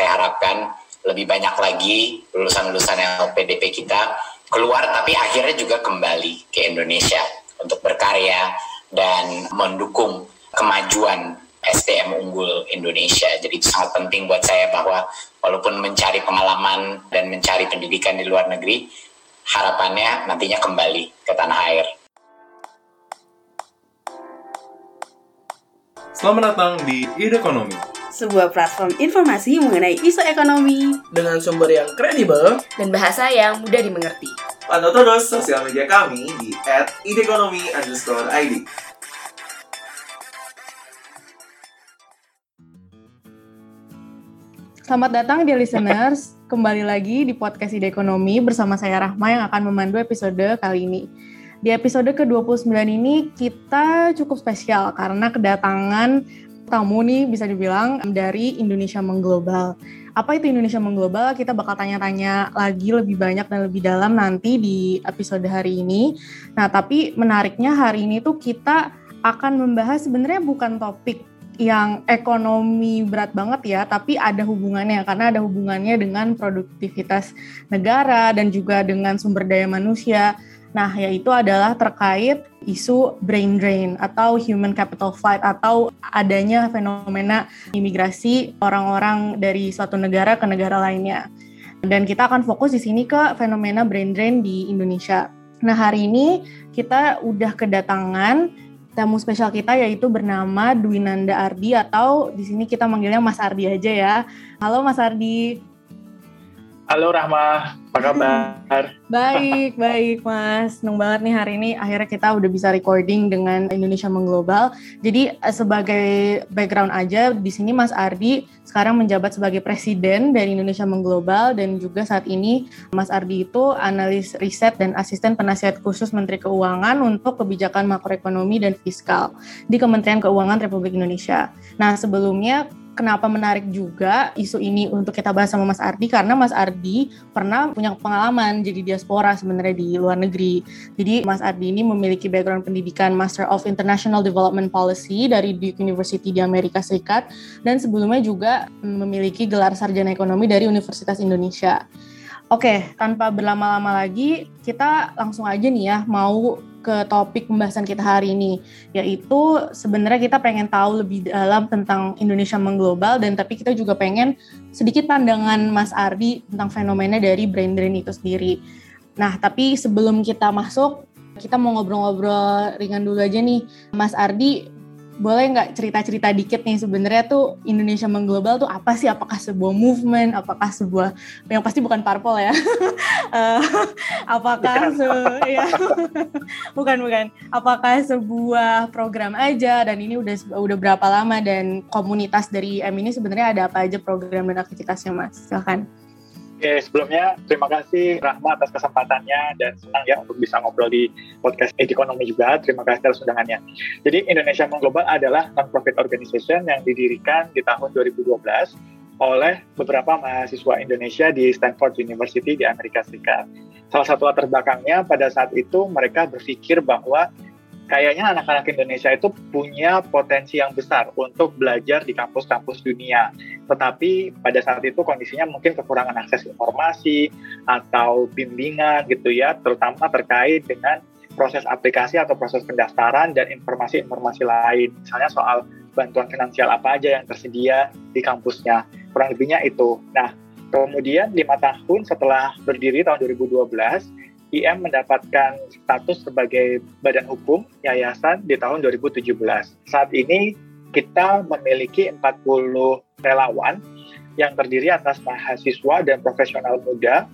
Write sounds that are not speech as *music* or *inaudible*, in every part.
saya harapkan lebih banyak lagi lulusan-lulusan LPDP kita keluar tapi akhirnya juga kembali ke Indonesia untuk berkarya dan mendukung kemajuan SDM unggul Indonesia. Jadi itu sangat penting buat saya bahwa walaupun mencari pengalaman dan mencari pendidikan di luar negeri, harapannya nantinya kembali ke tanah air. Selamat datang di Ide Ekonomi. Sebuah platform informasi mengenai isu ekonomi dengan sumber yang kredibel dan bahasa yang mudah dimengerti. Pantau terus sosial media kami di @idekonomi_id. Selamat datang di listeners, kembali lagi di podcast Ide Ekonomi bersama saya Rahma yang akan memandu episode kali ini. Di episode ke-29 ini kita cukup spesial karena kedatangan tamu nih bisa dibilang dari Indonesia Mengglobal. Apa itu Indonesia Mengglobal? Kita bakal tanya-tanya lagi lebih banyak dan lebih dalam nanti di episode hari ini. Nah, tapi menariknya hari ini tuh kita akan membahas sebenarnya bukan topik yang ekonomi berat banget ya, tapi ada hubungannya karena ada hubungannya dengan produktivitas negara dan juga dengan sumber daya manusia. Nah, yaitu adalah terkait isu brain drain atau human capital flight atau adanya fenomena imigrasi orang-orang dari suatu negara ke negara lainnya. Dan kita akan fokus di sini ke fenomena brain drain di Indonesia. Nah, hari ini kita udah kedatangan tamu spesial kita yaitu bernama Dwinanda Ardi atau di sini kita manggilnya Mas Ardi aja ya. Halo Mas Ardi. Halo Rahma, apa kabar? *laughs* baik, baik Mas. Seneng banget nih hari ini akhirnya kita udah bisa recording dengan Indonesia Mengglobal. Jadi eh, sebagai background aja, di sini Mas Ardi sekarang menjabat sebagai presiden dari Indonesia Mengglobal dan juga saat ini Mas Ardi itu analis riset dan asisten penasihat khusus Menteri Keuangan untuk kebijakan makroekonomi dan fiskal di Kementerian Keuangan Republik Indonesia. Nah sebelumnya kenapa menarik juga isu ini untuk kita bahas sama Mas Ardi karena Mas Ardi pernah punya pengalaman jadi diaspora sebenarnya di luar negeri. Jadi Mas Ardi ini memiliki background pendidikan Master of International Development Policy dari Duke University di Amerika Serikat dan sebelumnya juga memiliki gelar sarjana ekonomi dari Universitas Indonesia. Oke, tanpa berlama-lama lagi, kita langsung aja nih ya mau ke topik pembahasan kita hari ini, yaitu sebenarnya kita pengen tahu lebih dalam tentang Indonesia mengglobal dan tapi kita juga pengen sedikit pandangan Mas Ardi tentang fenomena dari brain drain itu sendiri. Nah, tapi sebelum kita masuk, kita mau ngobrol-ngobrol ringan dulu aja nih. Mas Ardi, boleh nggak cerita-cerita dikit nih sebenarnya tuh Indonesia mengglobal tuh apa sih? Apakah sebuah movement? Apakah sebuah yang pasti bukan parpol ya? uh, *laughs* apakah se ya *laughs* bukan bukan? Apakah sebuah program aja dan ini udah udah berapa lama dan komunitas dari M ini sebenarnya ada apa aja program dan aktivitasnya Mas? Silahkan. Oke, sebelumnya terima kasih Rahma atas kesempatannya dan senang ya untuk bisa ngobrol di podcast Ekonomi juga. Terima kasih atas undangannya. Jadi Indonesia Mengglobal adalah non-profit organization yang didirikan di tahun 2012 oleh beberapa mahasiswa Indonesia di Stanford University di Amerika Serikat. Salah satu latar belakangnya pada saat itu mereka berpikir bahwa kayaknya anak-anak Indonesia itu punya potensi yang besar untuk belajar di kampus-kampus dunia. Tetapi pada saat itu kondisinya mungkin kekurangan akses informasi atau bimbingan gitu ya, terutama terkait dengan proses aplikasi atau proses pendaftaran dan informasi-informasi lain. Misalnya soal bantuan finansial apa aja yang tersedia di kampusnya. Kurang lebihnya itu. Nah, kemudian lima tahun setelah berdiri tahun 2012, IM mendapatkan status sebagai badan hukum yayasan di tahun 2017. Saat ini kita memiliki 40 relawan yang terdiri atas mahasiswa dan profesional muda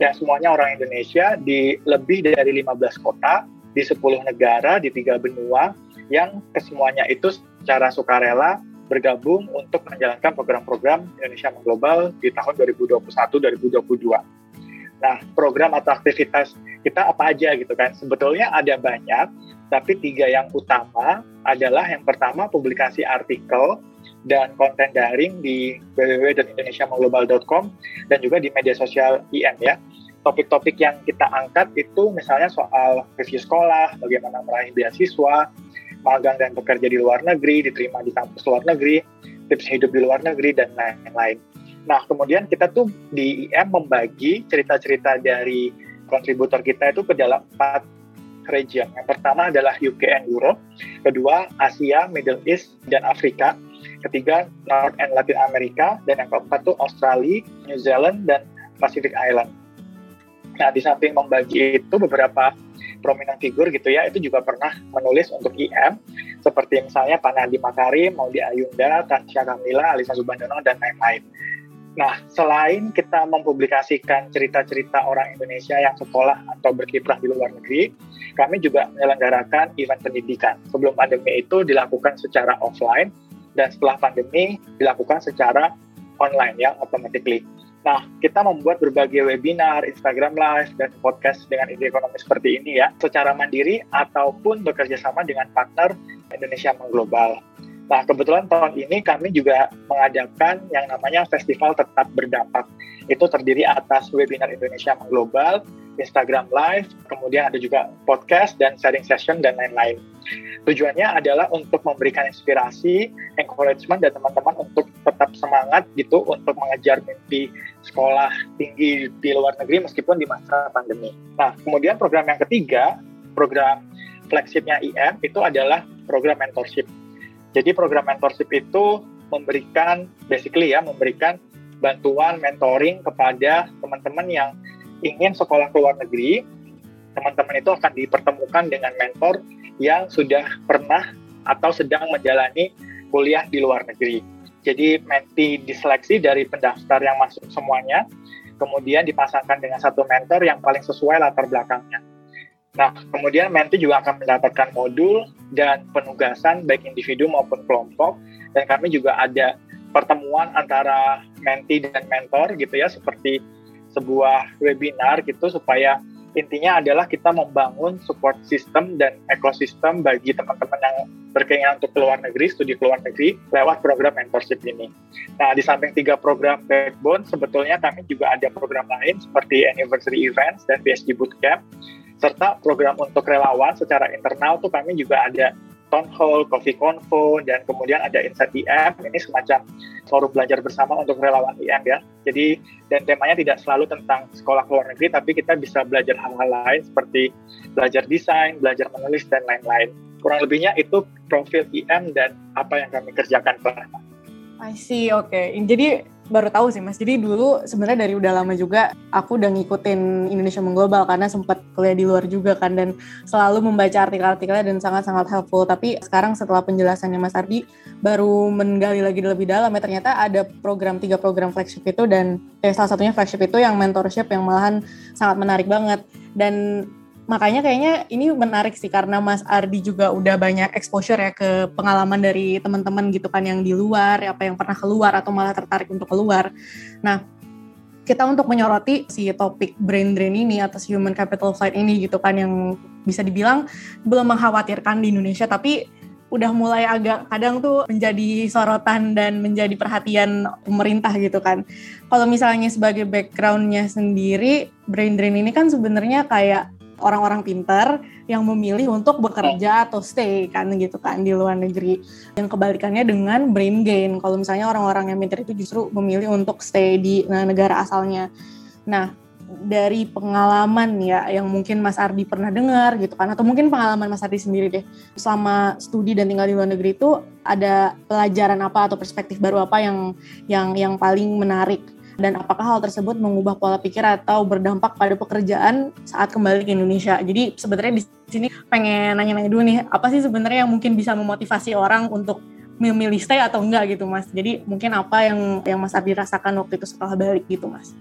yang semuanya orang Indonesia di lebih dari 15 kota, di 10 negara, di tiga benua, yang kesemuanya itu secara sukarela bergabung untuk menjalankan program-program Indonesia Mengglobal di tahun 2021-2022. Nah, program atau aktivitas kita apa aja gitu kan? Sebetulnya ada banyak, tapi tiga yang utama adalah yang pertama publikasi artikel dan konten daring di www.indonesiamoglobal.com dan juga di media sosial IM ya. Topik-topik yang kita angkat itu misalnya soal review sekolah, bagaimana meraih beasiswa, magang dan bekerja di luar negeri, diterima di kampus luar negeri, tips hidup di luar negeri, dan lain-lain. Nah, kemudian kita tuh di IM membagi cerita-cerita dari kontributor kita itu ke dalam empat region. Yang pertama adalah UK and Europe, kedua Asia, Middle East, dan Afrika, ketiga North and Latin America, dan yang keempat tuh Australia, New Zealand, dan Pacific Island. Nah, di samping membagi itu beberapa prominent figur gitu ya, itu juga pernah menulis untuk IM, seperti misalnya Panadi Makarim, Maudi Ayunda, Tasya Kamila, Alisa Subandono, dan lain-lain. Nah, selain kita mempublikasikan cerita-cerita orang Indonesia yang sekolah atau berkiprah di luar negeri, kami juga menyelenggarakan event pendidikan. Sebelum pandemi itu dilakukan secara offline, dan setelah pandemi dilakukan secara online ya, automatically. Nah, kita membuat berbagai webinar, Instagram Live, dan podcast dengan ide ekonomi seperti ini ya, secara mandiri ataupun bekerja sama dengan partner Indonesia Mengglobal. Nah, kebetulan tahun ini kami juga mengadakan yang namanya Festival Tetap Berdampak. Itu terdiri atas webinar Indonesia Mengglobal, Instagram Live, kemudian ada juga podcast dan sharing session dan lain-lain. Tujuannya adalah untuk memberikan inspirasi, encouragement dan teman-teman untuk tetap semangat gitu untuk mengejar mimpi sekolah tinggi di luar negeri meskipun di masa pandemi. Nah, kemudian program yang ketiga, program flagshipnya IM itu adalah program mentorship. Jadi program mentorship itu memberikan basically ya memberikan bantuan mentoring kepada teman-teman yang ingin sekolah ke luar negeri. Teman-teman itu akan dipertemukan dengan mentor yang sudah pernah atau sedang menjalani kuliah di luar negeri. Jadi menti diseleksi dari pendaftar yang masuk semuanya, kemudian dipasangkan dengan satu mentor yang paling sesuai latar belakangnya. Nah, kemudian menti juga akan mendapatkan modul dan penugasan baik individu maupun kelompok, dan kami juga ada pertemuan antara menti dan mentor gitu ya, seperti sebuah webinar gitu supaya intinya adalah kita membangun support system dan ekosistem bagi teman-teman yang berkeinginan untuk keluar negeri, studi keluar negeri lewat program mentorship ini. Nah, di samping tiga program backbone, sebetulnya kami juga ada program lain seperti anniversary events dan PSG Bootcamp, serta program untuk relawan secara internal tuh kami juga ada town hall, coffee convo, dan kemudian ada Insight IM, ini semacam forum belajar bersama untuk relawan IM ya. Jadi, dan temanya tidak selalu tentang sekolah luar negeri, tapi kita bisa belajar hal-hal lain seperti belajar desain, belajar menulis, dan lain-lain. Kurang lebihnya itu profil IM dan apa yang kami kerjakan. I see, oke. Okay. Jadi baru tahu sih mas. Jadi dulu sebenarnya dari udah lama juga aku udah ngikutin Indonesia Mengglobal karena sempat kuliah di luar juga kan dan selalu membaca artikel-artikelnya dan sangat-sangat helpful. Tapi sekarang setelah penjelasannya Mas Ardi baru menggali lagi lebih dalam ya ternyata ada program tiga program flagship itu dan eh, salah satunya flagship itu yang mentorship yang malahan sangat menarik banget dan makanya kayaknya ini menarik sih karena Mas Ardi juga udah banyak exposure ya ke pengalaman dari teman-teman gitu kan yang di luar, apa yang pernah keluar atau malah tertarik untuk keluar. Nah, kita untuk menyoroti si topik brain drain ini atas human capital flight ini gitu kan yang bisa dibilang belum mengkhawatirkan di Indonesia tapi udah mulai agak kadang tuh menjadi sorotan dan menjadi perhatian pemerintah gitu kan. Kalau misalnya sebagai backgroundnya sendiri, brain drain ini kan sebenarnya kayak orang-orang pintar yang memilih untuk bekerja atau stay kan gitu kan di luar negeri. Yang kebalikannya dengan brain gain. Kalau misalnya orang-orang yang pintar itu justru memilih untuk stay di negara asalnya. Nah, dari pengalaman ya yang mungkin Mas Ardi pernah dengar gitu kan atau mungkin pengalaman Mas Ardi sendiri deh selama studi dan tinggal di luar negeri itu ada pelajaran apa atau perspektif baru apa yang yang yang paling menarik dan apakah hal tersebut mengubah pola pikir atau berdampak pada pekerjaan saat kembali ke Indonesia. Jadi sebenarnya di sini pengen nanya-nanya dulu nih, apa sih sebenarnya yang mungkin bisa memotivasi orang untuk memilih stay atau enggak gitu Mas. Jadi mungkin apa yang yang Mas Ardi rasakan waktu itu setelah balik gitu Mas.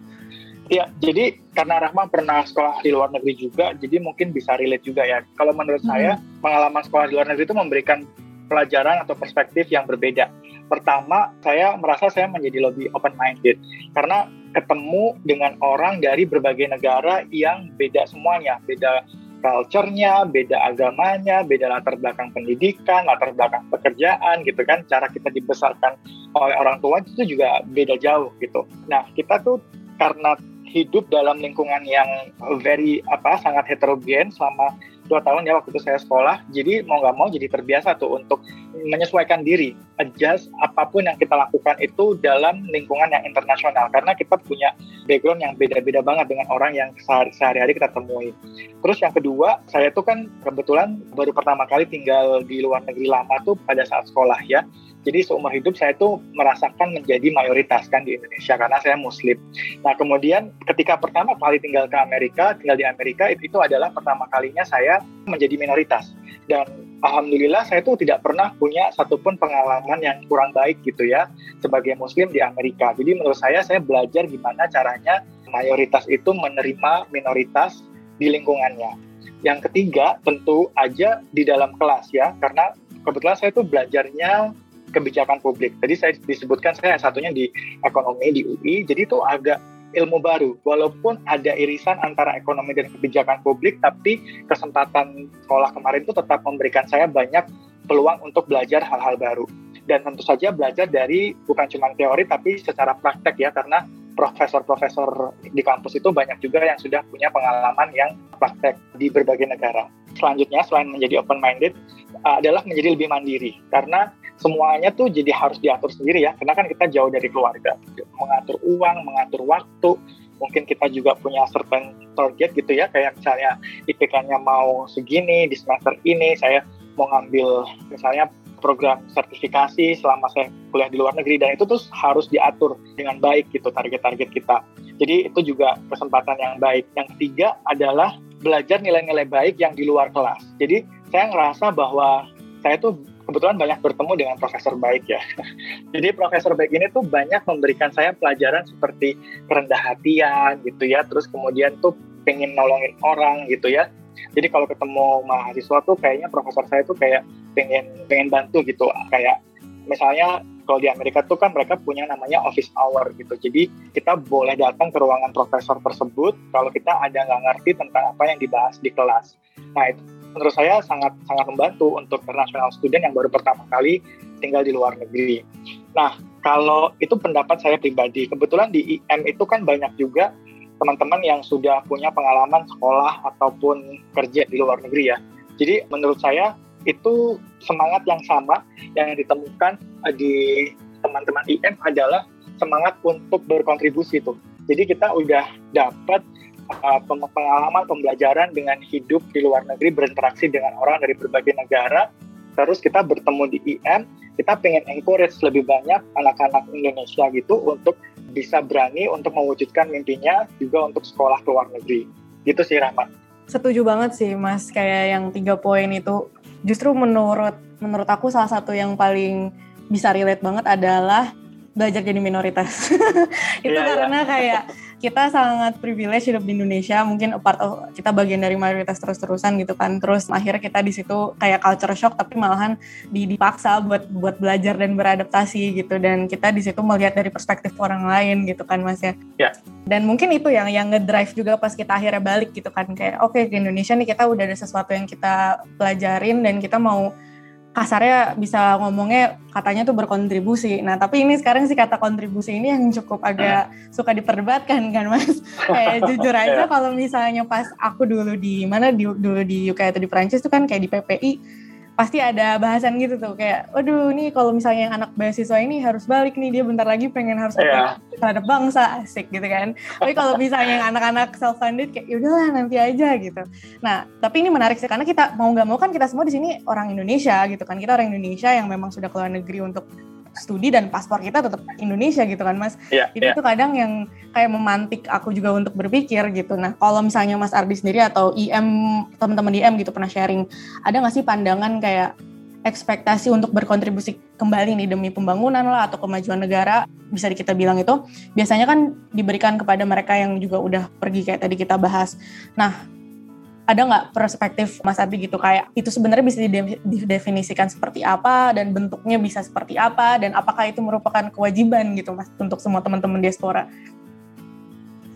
Ya, jadi karena Rahma pernah sekolah di luar negeri juga, jadi mungkin bisa relate juga ya. Kalau menurut hmm. saya, pengalaman sekolah di luar negeri itu memberikan pelajaran atau perspektif yang berbeda pertama saya merasa saya menjadi lebih open minded karena ketemu dengan orang dari berbagai negara yang beda semuanya, beda culture-nya, beda agamanya, beda latar belakang pendidikan, latar belakang pekerjaan gitu kan, cara kita dibesarkan oleh orang tua itu juga beda jauh gitu. Nah, kita tuh karena hidup dalam lingkungan yang very apa sangat heterogen selama dua tahun ya waktu itu saya sekolah. Jadi mau nggak mau jadi terbiasa tuh untuk menyesuaikan diri adjust apa pun yang kita lakukan itu dalam lingkungan yang internasional. Karena kita punya background yang beda-beda banget dengan orang yang sehari-hari kita temui. Terus yang kedua saya tuh kan kebetulan baru pertama kali tinggal di luar negeri lama tuh pada saat sekolah ya jadi seumur hidup saya tuh merasakan menjadi mayoritas kan di Indonesia karena saya Muslim. Nah kemudian ketika pertama kali tinggal ke Amerika, tinggal di Amerika itu, itu adalah pertama kalinya saya menjadi minoritas. Dan alhamdulillah saya tuh tidak pernah punya satupun pengalaman yang kurang baik gitu ya sebagai Muslim di Amerika. Jadi menurut saya saya belajar gimana caranya mayoritas itu menerima minoritas di lingkungannya. Yang ketiga tentu aja di dalam kelas ya karena kebetulan saya tuh belajarnya kebijakan publik. Tadi saya disebutkan saya satunya di ekonomi di UI, jadi itu agak ilmu baru. Walaupun ada irisan antara ekonomi dan kebijakan publik, tapi kesempatan sekolah kemarin itu tetap memberikan saya banyak peluang untuk belajar hal-hal baru. Dan tentu saja belajar dari bukan cuma teori, tapi secara praktek ya, karena profesor-profesor di kampus itu banyak juga yang sudah punya pengalaman yang praktek di berbagai negara. Selanjutnya, selain menjadi open-minded, adalah menjadi lebih mandiri. Karena semuanya tuh jadi harus diatur sendiri ya. Karena kan kita jauh dari keluarga. Mengatur uang mengatur waktu. Mungkin kita juga punya certain target gitu ya. Kayak misalnya IPK-nya mau segini di semester ini saya mau ngambil misalnya program sertifikasi selama saya kuliah di luar negeri. Dan itu tuh harus diatur dengan baik gitu target-target kita. Jadi itu juga kesempatan yang baik. Yang ketiga adalah belajar nilai-nilai baik yang di luar kelas. Jadi saya ngerasa bahwa saya tuh kebetulan banyak bertemu dengan profesor baik ya. *laughs* Jadi profesor baik ini tuh banyak memberikan saya pelajaran seperti kerendah hatian gitu ya, terus kemudian tuh pengen nolongin orang gitu ya. Jadi kalau ketemu mahasiswa tuh kayaknya profesor saya tuh kayak pengen pengen bantu gitu, kayak misalnya kalau di Amerika tuh kan mereka punya namanya office hour gitu. Jadi kita boleh datang ke ruangan profesor tersebut kalau kita ada nggak ngerti tentang apa yang dibahas di kelas. Nah itu menurut saya sangat sangat membantu untuk international student yang baru pertama kali tinggal di luar negeri. Nah, kalau itu pendapat saya pribadi. Kebetulan di IM itu kan banyak juga teman-teman yang sudah punya pengalaman sekolah ataupun kerja di luar negeri ya. Jadi menurut saya itu semangat yang sama yang ditemukan di teman-teman IM adalah semangat untuk berkontribusi tuh. Jadi kita udah dapat uh, pengalaman pembelajaran dengan hidup di luar negeri berinteraksi dengan orang dari berbagai negara terus kita bertemu di IM kita pengen encourage lebih banyak anak-anak Indonesia gitu untuk bisa berani untuk mewujudkan mimpinya juga untuk sekolah ke luar negeri gitu sih Rahmat setuju banget sih mas kayak yang tiga poin itu justru menurut menurut aku salah satu yang paling bisa relate banget adalah belajar jadi minoritas. *laughs* itu yeah, iya. karena yeah. kayak kita sangat privilege hidup di Indonesia, mungkin part of kita bagian dari mayoritas terus-terusan gitu kan. Terus akhirnya kita di situ kayak culture shock tapi malahan dipaksa buat buat belajar dan beradaptasi gitu dan kita di situ melihat dari perspektif orang lain gitu kan Mas ya. Ya. Dan mungkin itu yang yang ngedrive juga pas kita akhirnya balik gitu kan kayak oke okay, ke Indonesia nih kita udah ada sesuatu yang kita pelajarin dan kita mau kasarnya bisa ngomongnya katanya tuh berkontribusi. Nah, tapi ini sekarang sih kata kontribusi ini yang cukup agak suka diperdebatkan kan, Mas. *laughs* kayak jujur aja iya. kalau misalnya pas aku dulu di mana di, dulu di UK atau di Prancis tuh kan kayak di PPI pasti ada bahasan gitu tuh kayak waduh nih kalau misalnya yang anak beasiswa ini harus balik nih dia bentar lagi pengen harus yeah. terhadap bangsa asik gitu kan. Tapi kalau misalnya yang anak-anak self funded kayak yaudahlah nanti aja gitu. Nah tapi ini menarik sih karena kita mau nggak mau kan kita semua di sini orang Indonesia gitu kan. Kita orang Indonesia yang memang sudah keluar negeri untuk studi dan paspor kita tetap Indonesia gitu kan mas. Yeah, Jadi yeah. itu kadang yang kayak memantik aku juga untuk berpikir gitu. Nah kalau misalnya Mas Ardi sendiri atau IM teman-teman IM gitu pernah sharing, ada nggak sih pandangan kayak ekspektasi untuk berkontribusi kembali nih demi pembangunan lah atau kemajuan negara bisa kita bilang itu biasanya kan diberikan kepada mereka yang juga udah pergi kayak tadi kita bahas. Nah ada nggak perspektif Mas Ardi gitu kayak itu sebenarnya bisa didefinisikan seperti apa dan bentuknya bisa seperti apa dan apakah itu merupakan kewajiban gitu Mas untuk semua teman-teman diaspora?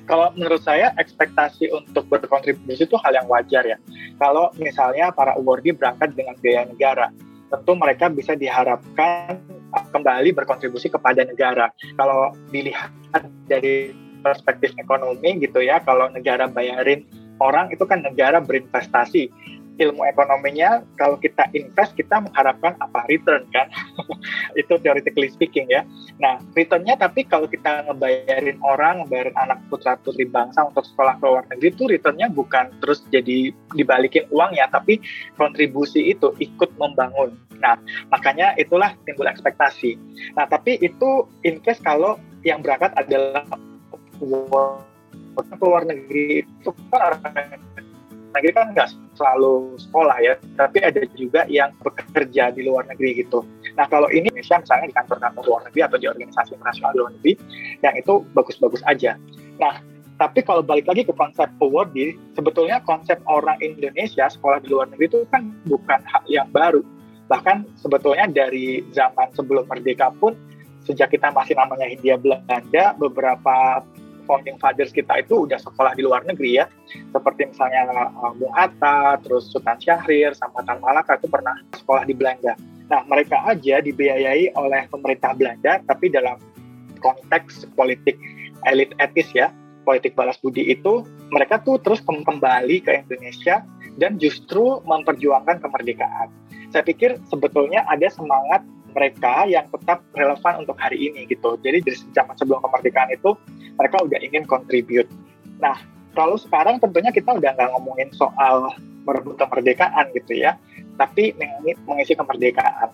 Kalau menurut saya ekspektasi untuk berkontribusi itu hal yang wajar ya. Kalau misalnya para awardee berangkat dengan biaya negara, tentu mereka bisa diharapkan kembali berkontribusi kepada negara. Kalau dilihat dari perspektif ekonomi gitu ya, kalau negara bayarin orang itu kan negara berinvestasi. Ilmu ekonominya kalau kita invest kita mengharapkan apa? Return kan? *laughs* Itu theoretically speaking ya. Nah returnnya tapi kalau kita ngebayarin orang ngebayarin anak putra putri bangsa untuk sekolah ke luar negeri itu returnnya bukan terus jadi dibalikin uang ya tapi kontribusi itu ikut membangun. Nah makanya itulah timbul ekspektasi. Nah tapi itu in case kalau yang berangkat adalah ke luar negeri itu kan orang negeri kan nggak selalu sekolah ya, tapi ada juga yang bekerja di luar negeri gitu. Nah kalau ini Indonesia misalnya di kantor-kantor luar negeri atau di organisasi internasional luar negeri, yang itu bagus-bagus aja. Nah tapi kalau balik lagi ke konsep awardee, sebetulnya konsep orang Indonesia sekolah di luar negeri itu kan bukan hal yang baru. Bahkan sebetulnya dari zaman sebelum merdeka pun, sejak kita masih namanya Hindia Belanda, beberapa founding fathers kita itu udah sekolah di luar negeri ya. Seperti misalnya uh, Bung Hatta, terus Sultan Syahrir, sama Tan Malaka itu pernah sekolah di Belanda. Nah, mereka aja dibiayai oleh pemerintah Belanda, tapi dalam konteks politik elit etis ya, politik balas budi itu, mereka tuh terus kembali ke Indonesia dan justru memperjuangkan kemerdekaan. Saya pikir sebetulnya ada semangat mereka yang tetap relevan untuk hari ini gitu. Jadi dari zaman sebelum kemerdekaan itu mereka udah ingin contribute. Nah, kalau sekarang tentunya kita udah nggak ngomongin soal merebut kemerdekaan gitu ya, tapi mengisi kemerdekaan.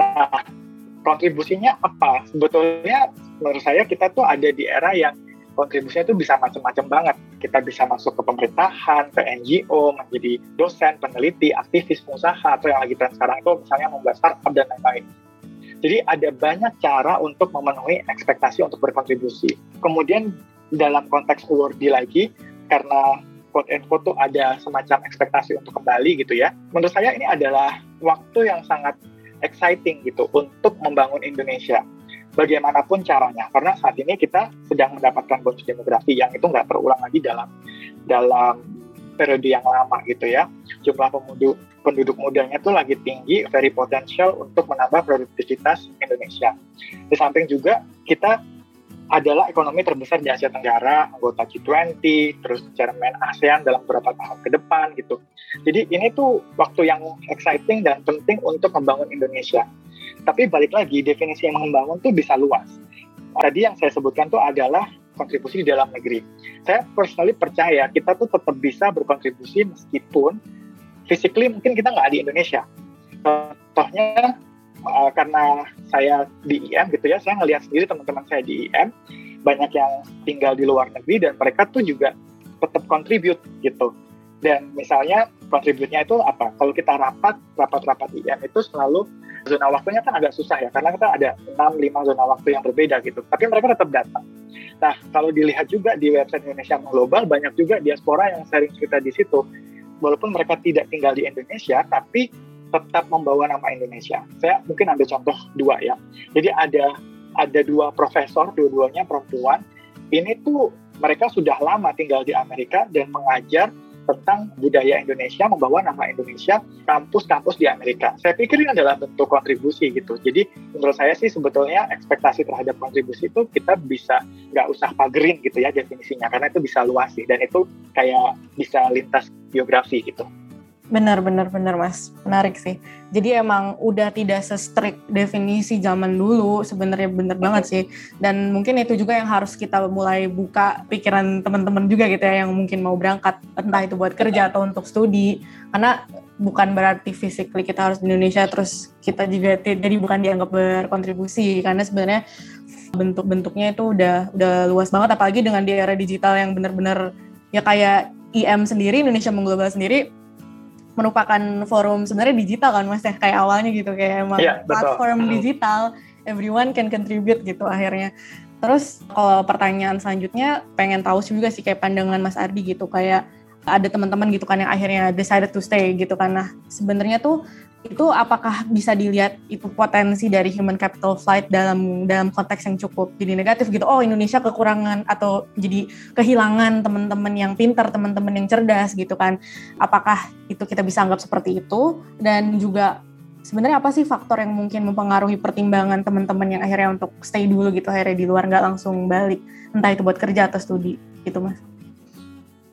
Nah, kontribusinya apa? Sebetulnya menurut saya kita tuh ada di era yang kontribusinya itu bisa macam-macam banget. Kita bisa masuk ke pemerintahan, ke NGO, menjadi dosen, peneliti, aktivis, pengusaha, atau yang lagi tren sekarang itu misalnya membuat startup dan lain-lain. Jadi ada banyak cara untuk memenuhi ekspektasi untuk berkontribusi. Kemudian dalam konteks awardee lagi, karena quote and quote tuh ada semacam ekspektasi untuk kembali gitu ya. Menurut saya ini adalah waktu yang sangat exciting gitu untuk membangun Indonesia. Bagaimanapun caranya, karena saat ini kita sedang mendapatkan bonus demografi yang itu nggak terulang lagi dalam dalam periode yang lama gitu ya. Jumlah penduduk penduduk mudanya itu lagi tinggi, very potential untuk menambah produktivitas Indonesia. Di samping juga kita adalah ekonomi terbesar di Asia Tenggara, anggota G20, terus chairman ASEAN dalam beberapa tahun ke depan gitu. Jadi ini tuh waktu yang exciting dan penting untuk membangun Indonesia. Tapi balik lagi, definisi yang membangun tuh bisa luas. Tadi yang saya sebutkan tuh adalah kontribusi di dalam negeri. Saya personally percaya kita tuh tetap bisa berkontribusi meskipun physically mungkin kita nggak di Indonesia. Contohnya uh, karena saya di IM gitu ya, saya ngelihat sendiri teman-teman saya di IM banyak yang tinggal di luar negeri dan mereka tuh juga tetap contribute gitu. Dan misalnya kontributnya itu apa? Kalau kita rapat, rapat-rapat IM itu selalu zona waktunya kan agak susah ya, karena kita ada 6-5 zona waktu yang berbeda gitu. Tapi mereka tetap datang. Nah, kalau dilihat juga di website Indonesia Global, banyak juga diaspora yang sharing cerita di situ walaupun mereka tidak tinggal di Indonesia, tapi tetap membawa nama Indonesia. Saya mungkin ambil contoh dua ya. Jadi ada ada dua profesor, dua-duanya perempuan. Ini tuh mereka sudah lama tinggal di Amerika dan mengajar tentang budaya Indonesia, membawa nama Indonesia kampus-kampus di Amerika. Saya pikir ini adalah bentuk kontribusi gitu. Jadi menurut saya sih sebetulnya ekspektasi terhadap kontribusi itu kita bisa nggak usah pagerin gitu ya definisinya, karena itu bisa luas sih dan itu kayak bisa lintas biografi gitu. Benar, benar, benar, Mas. Menarik sih. Jadi emang udah tidak se-strict definisi zaman dulu, sebenarnya bener banget sih. Dan mungkin itu juga yang harus kita mulai buka pikiran teman-teman juga gitu ya, yang mungkin mau berangkat, entah itu buat kerja atau untuk studi. Karena bukan berarti physically kita harus di Indonesia, terus kita juga jadi bukan dianggap berkontribusi. Karena sebenarnya bentuk-bentuknya itu udah udah luas banget, apalagi dengan di era digital yang bener-bener ya kayak IM sendiri, Indonesia Mengglobal sendiri, merupakan forum sebenarnya digital kan mas ya? Kayak awalnya gitu kayak emang ya, platform digital. Everyone can contribute gitu akhirnya. Terus kalau pertanyaan selanjutnya pengen tahu juga sih kayak pandangan mas Ardi gitu. Kayak ada teman-teman gitu kan yang akhirnya decided to stay gitu kan. Nah sebenarnya tuh itu apakah bisa dilihat itu potensi dari human capital flight dalam dalam konteks yang cukup jadi negatif gitu? Oh Indonesia kekurangan atau jadi kehilangan teman-teman yang pintar teman-teman yang cerdas gitu kan. Apakah itu kita bisa anggap seperti itu? Dan juga sebenarnya apa sih faktor yang mungkin mempengaruhi pertimbangan teman-teman yang akhirnya untuk stay dulu gitu akhirnya di luar nggak langsung balik? Entah itu buat kerja atau studi gitu mas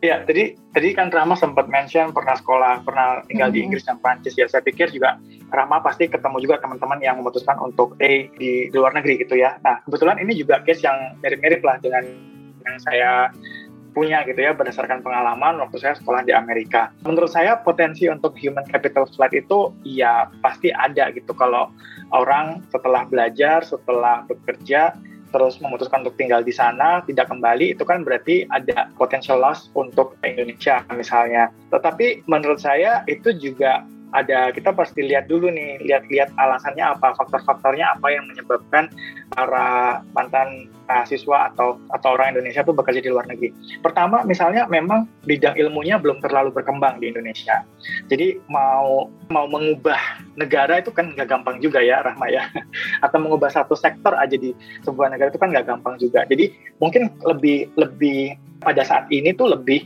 Ya, tadi tadi kan Rama sempat mention pernah sekolah, pernah tinggal di Mhm. Inggris dan Prancis ya. Saya pikir juga Rama pasti ketemu juga teman-teman yang memutuskan untuk stay di, di luar negeri gitu ya. Nah, kebetulan ini juga case yang mirip-mirip lah dengan yang saya punya gitu ya berdasarkan pengalaman waktu saya sekolah di Amerika. Menurut saya potensi untuk human capital flight itu ya pasti ada gitu kalau orang setelah belajar, setelah bekerja terus memutuskan untuk tinggal di sana, tidak kembali, itu kan berarti ada potential loss untuk Indonesia misalnya. Tetapi menurut saya itu juga ada kita pasti lihat dulu nih, lihat-lihat alasannya apa, faktor-faktornya apa yang menyebabkan para mantan mahasiswa atau atau orang Indonesia itu bekerja di luar negeri. Pertama, misalnya memang bidang ilmunya belum terlalu berkembang di Indonesia. Jadi mau mau mengubah negara itu kan nggak gampang juga ya, Rahma ya. *laughs* Atau mengubah satu sektor aja di sebuah negara itu kan nggak gampang juga. Jadi mungkin lebih lebih pada saat ini tuh lebih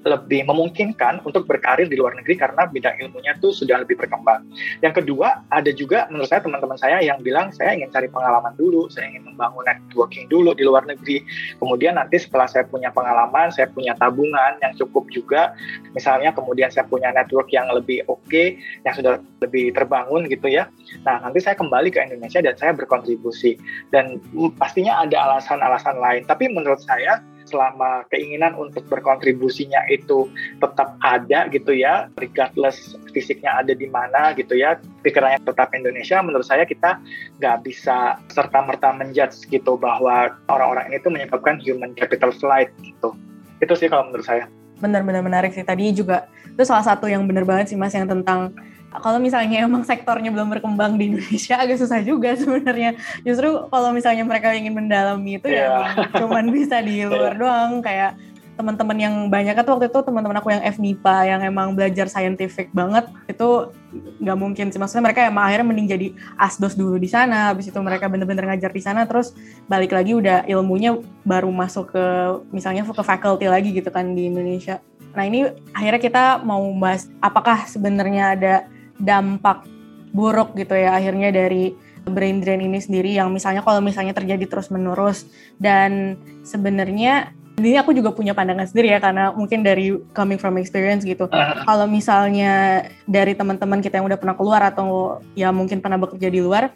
lebih memungkinkan untuk berkarir di luar negeri karena bidang ilmunya tuh sudah lebih berkembang. Yang kedua, ada juga menurut saya teman-teman saya yang bilang saya ingin cari pengalaman dulu, saya ingin membangun networking dulu di luar negeri. Kemudian nanti setelah saya punya pengalaman, saya punya tabungan yang cukup juga, misalnya kemudian saya punya network yang lebih oke, yang sudah lebih terbangun gitu ya. Nah, nanti saya kembali ke Indonesia dan saya berkontribusi. Dan mm, pastinya ada alasan-alasan lain. Tapi menurut saya selama keinginan untuk berkontribusinya itu tetap ada gitu ya, regardless fisiknya ada di mana gitu ya, pikirannya tetap Indonesia, menurut saya kita nggak bisa serta-merta menjudge gitu bahwa orang-orang ini tuh menyebabkan human capital flight gitu. Itu sih kalau menurut saya. Benar-benar menarik sih. Tadi juga itu salah satu yang benar banget sih Mas yang tentang kalau misalnya emang sektornya belum berkembang di Indonesia agak susah juga sebenarnya. Justru kalau misalnya mereka ingin mendalami itu ya Iya. cuman bisa di *laughs* luar doang kayak teman-teman yang banyak kan waktu itu teman-teman aku yang FNIPA yang emang belajar scientific banget itu nggak mungkin sih maksudnya mereka emang akhirnya mending jadi asdos dulu di sana habis itu mereka bener-bener ngajar di sana terus balik lagi udah ilmunya baru masuk ke misalnya ke faculty lagi gitu kan di Indonesia nah ini akhirnya kita mau bahas apakah sebenarnya ada dampak buruk gitu ya akhirnya dari brain drain ini sendiri yang misalnya kalau misalnya terjadi terus menerus dan sebenarnya ini aku juga punya pandangan sendiri ya karena mungkin dari coming from experience gitu. Kalau misalnya dari teman-teman kita yang udah pernah keluar atau ya mungkin pernah bekerja di luar,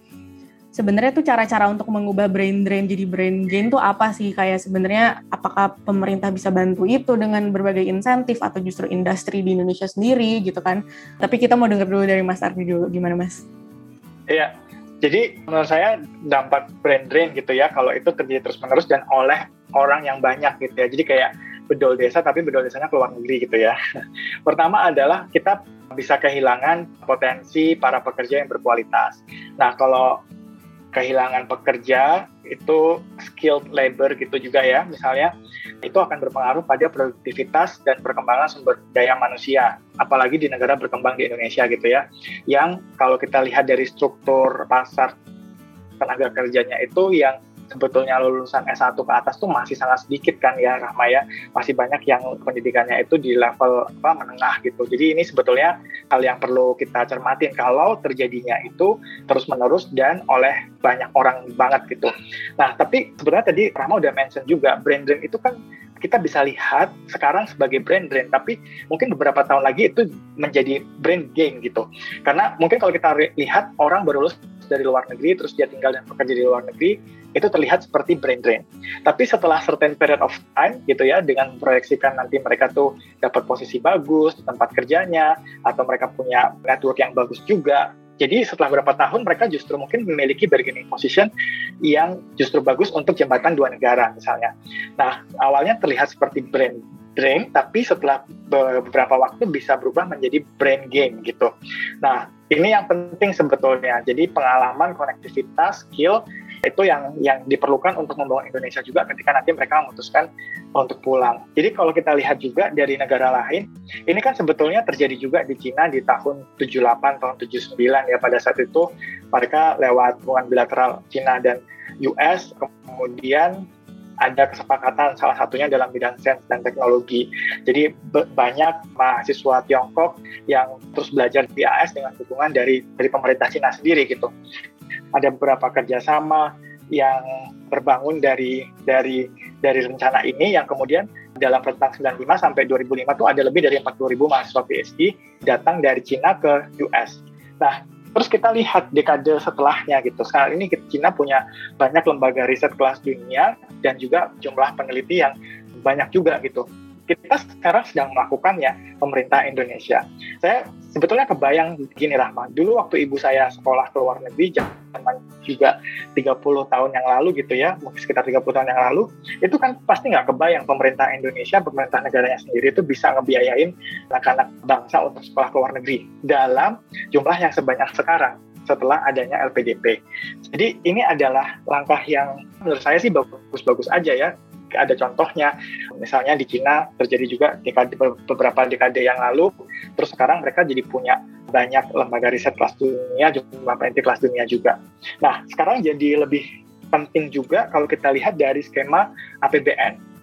sebenarnya tuh cara-cara untuk mengubah brain drain jadi brain gain tuh apa sih? Kayak sebenarnya apakah pemerintah bisa bantu itu dengan berbagai insentif atau justru industri di Indonesia sendiri gitu kan? Tapi kita mau denger dulu dari Mas Ardi dulu, gimana Mas? Iya, jadi menurut saya dampak brain drain gitu ya kalau itu terjadi terus-menerus dan oleh orang yang banyak gitu ya. Jadi kayak bedol desa tapi bedol desanya keluar negeri gitu ya. *laughs* Pertama adalah kita bisa kehilangan potensi para pekerja yang berkualitas. Nah, kalau kehilangan pekerja itu skilled labor gitu juga ya. Misalnya itu akan berpengaruh pada produktivitas dan perkembangan sumber daya manusia apalagi di negara berkembang di Indonesia gitu ya. Yang kalau kita lihat dari struktur pasar tenaga kerjanya itu yang sebetulnya lulusan S1 ke atas tuh masih sangat sedikit kan ya Rahma ya. Masih banyak yang pendidikannya itu di level apa menengah gitu. Jadi ini sebetulnya hal yang perlu kita cermatin. Kalau terjadinya itu terus menerus dan oleh banyak orang banget gitu. Nah tapi sebenarnya tadi Rahma udah mention juga brain drain itu kan kita bisa lihat sekarang sebagai brain drain, tapi mungkin beberapa tahun lagi itu menjadi brain gain gitu. Karena mungkin kalau kita lihat orang baru lulus dari luar negeri, terus dia tinggal dan bekerja di luar negeri, itu terlihat seperti brain drain. Tapi setelah certain period of time gitu ya, dengan proyeksikan nanti mereka tuh dapat posisi bagus di tempat kerjanya, atau mereka punya network yang bagus juga, jadi setelah beberapa tahun mereka justru mungkin memiliki bargaining position yang justru bagus untuk jembatan dua negara misalnya. Nah awalnya terlihat seperti brain drain, tapi setelah beberapa waktu bisa berubah menjadi brain gain gitu. Nah ini yang penting sebetulnya. Jadi pengalaman, konektivitas, skill itu yang yang diperlukan untuk membangun Indonesia juga ketika nanti mereka memutuskan untuk pulang. Jadi kalau kita lihat juga dari negara lain, ini kan sebetulnya terjadi juga di Cina di tahun 78 tahun 79 ya pada saat itu mereka lewat hubungan bilateral Cina dan US kemudian ada kesepakatan salah satunya dalam bidang sains dan teknologi. Jadi banyak mahasiswa Tiongkok yang terus belajar di AS dengan dukungan dari dari pemerintah Cina sendiri gitu. Ada beberapa kerjasama yang terbangun dari dari dari rencana ini yang kemudian dalam rentang 95 sampai 2005 tuh ada lebih dari 40 ribu mahasiswa PhD datang dari Cina ke US. Nah, terus kita lihat dekade setelahnya gitu. Saat ini Cina punya banyak lembaga riset kelas dunia dan juga jumlah peneliti yang banyak juga gitu kita sekarang sedang melakukannya pemerintah Indonesia. Saya sebetulnya kebayang gini Rahma, dulu waktu ibu saya sekolah ke luar negeri zaman juga 30 tahun yang lalu gitu ya, mungkin sekitar 30 tahun yang lalu, itu kan pasti nggak kebayang pemerintah Indonesia, pemerintah negaranya sendiri itu bisa ngebiayain anak-anak bangsa untuk sekolah ke luar negeri dalam jumlah yang sebanyak sekarang setelah adanya LPDP. Jadi ini adalah langkah yang menurut saya sih bagus-bagus aja ya ada contohnya misalnya di Cina terjadi juga dekade beberapa dekade yang lalu terus sekarang mereka jadi punya banyak lembaga riset kelas dunia jumlah peneliti kelas dunia juga nah sekarang jadi lebih penting juga kalau kita lihat dari skema APBN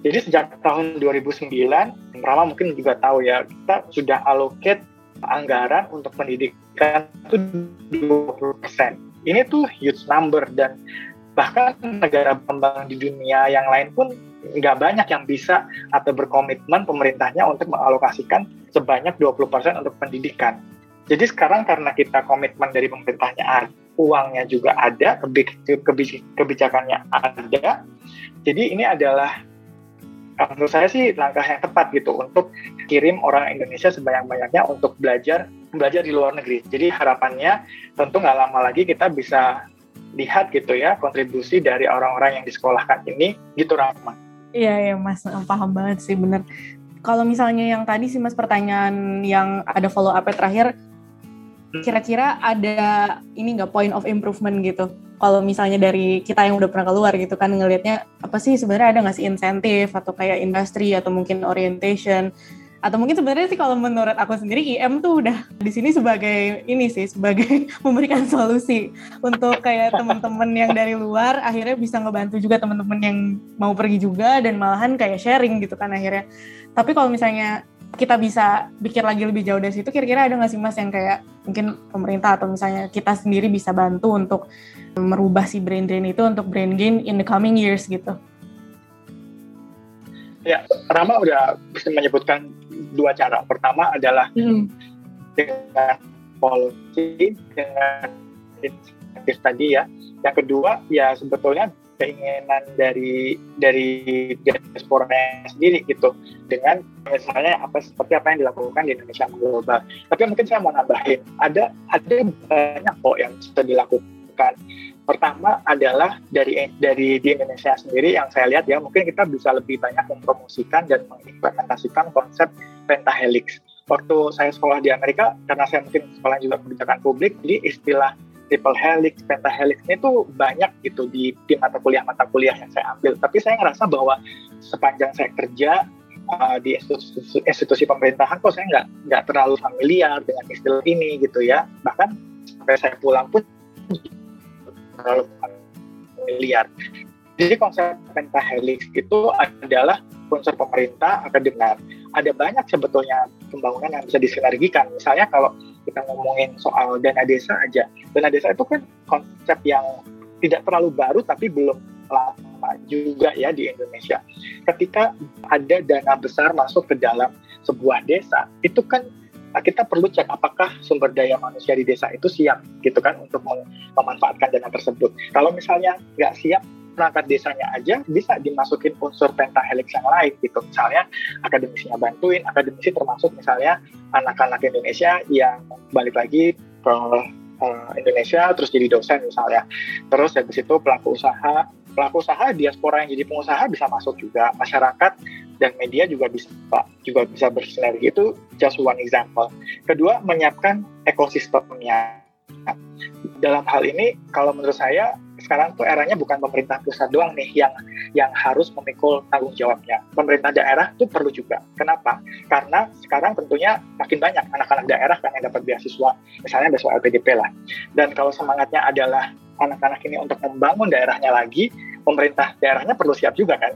jadi sejak tahun 2009 Rama mungkin juga tahu ya kita sudah allocate anggaran untuk pendidikan itu 20%. Ini tuh huge number dan bahkan negara berkembang di dunia yang lain pun nggak banyak yang bisa atau berkomitmen pemerintahnya untuk mengalokasikan sebanyak 20% untuk pendidikan. Jadi sekarang karena kita komitmen dari pemerintahnya ada, uangnya juga ada, kebijakannya ada, jadi ini adalah menurut saya sih langkah yang tepat gitu untuk kirim orang Indonesia sebanyak-banyaknya untuk belajar belajar di luar negeri. Jadi harapannya tentu nggak lama lagi kita bisa lihat gitu ya kontribusi dari orang-orang yang disekolahkan ini gitu Rahma. Iya ya Mas, paham banget sih bener. Kalau misalnya yang tadi sih Mas pertanyaan yang ada follow up terakhir, kira-kira ada ini nggak point of improvement gitu? Kalau misalnya dari kita yang udah pernah keluar gitu kan ngelihatnya apa sih sebenarnya ada nggak sih insentif atau kayak industri atau mungkin orientation atau mungkin sebenarnya sih kalau menurut aku sendiri IM tuh udah di sini sebagai ini sih sebagai *laughs* memberikan solusi untuk kayak teman-teman yang dari luar akhirnya bisa ngebantu juga teman-teman yang mau pergi juga dan malahan kayak sharing gitu kan akhirnya. Tapi kalau misalnya kita bisa pikir lagi lebih jauh dari situ kira-kira ada nggak sih mas yang kayak mungkin pemerintah atau misalnya kita sendiri bisa bantu untuk merubah si brain drain itu untuk brain gain in the coming years gitu? Ya, Rama udah bisa menyebutkan dua cara. Pertama adalah hmm. dengan policy, dengan insentif tadi ya. Yang kedua ya sebetulnya keinginan dari dari diaspora sendiri gitu dengan misalnya apa seperti apa yang dilakukan di Indonesia global. Tapi mungkin saya mau nambahin ada ada banyak kok yang bisa dilakukan Pertama adalah dari dari di Indonesia sendiri yang saya lihat ya mungkin kita bisa lebih banyak mempromosikan dan mengimplementasikan konsep pentahelix. Waktu saya sekolah di Amerika karena saya mungkin sekolah juga kebijakan publik, jadi istilah triple helix, pentahelix ini tuh banyak gitu di, di mata kuliah mata kuliah yang saya ambil. Tapi saya ngerasa bahwa sepanjang saya kerja uh, di institusi, institusi pemerintahan kok saya nggak nggak terlalu familiar dengan istilah ini gitu ya. Bahkan sampai saya pulang pun terlalu miliar. Jadi konsep pentahelix itu adalah unsur pemerintah, akademik. Ada banyak sebetulnya pembangunan yang bisa disinergikan. Misalnya kalau kita ngomongin soal dana desa aja. Dana desa itu kan konsep yang tidak terlalu baru tapi belum lama juga ya di Indonesia. Ketika ada dana besar masuk ke dalam sebuah desa, itu kan Nah, kita perlu cek apakah sumber daya manusia di desa itu siap gitu kan untuk memanfaatkan dana tersebut. Kalau misalnya nggak siap, perangkat desanya aja bisa dimasukin unsur pentahelix yang lain gitu. Misalnya akademisinya bantuin, akademisi termasuk misalnya anak-anak Indonesia yang balik lagi ke uh, Indonesia terus jadi dosen misalnya. Terus habis itu pelaku usaha pelaku usaha diaspora yang jadi pengusaha bisa masuk juga. Masyarakat dan media juga bisa juga bisa bersinergi. Itu just one example. Kedua menyiapkan ekosistemnya. Dalam hal ini kalau menurut saya sekarang tuh eranya bukan pemerintah pusat doang nih yang yang harus memikul tanggung jawabnya. Pemerintah daerah tuh perlu juga. Kenapa? Karena sekarang tentunya makin banyak anak-anak daerah kan yang dapat beasiswa, misalnya beasiswa LPDP lah. Dan kalau semangatnya adalah anak-anak ini untuk membangun daerahnya lagi, pemerintah daerahnya perlu siap juga kan.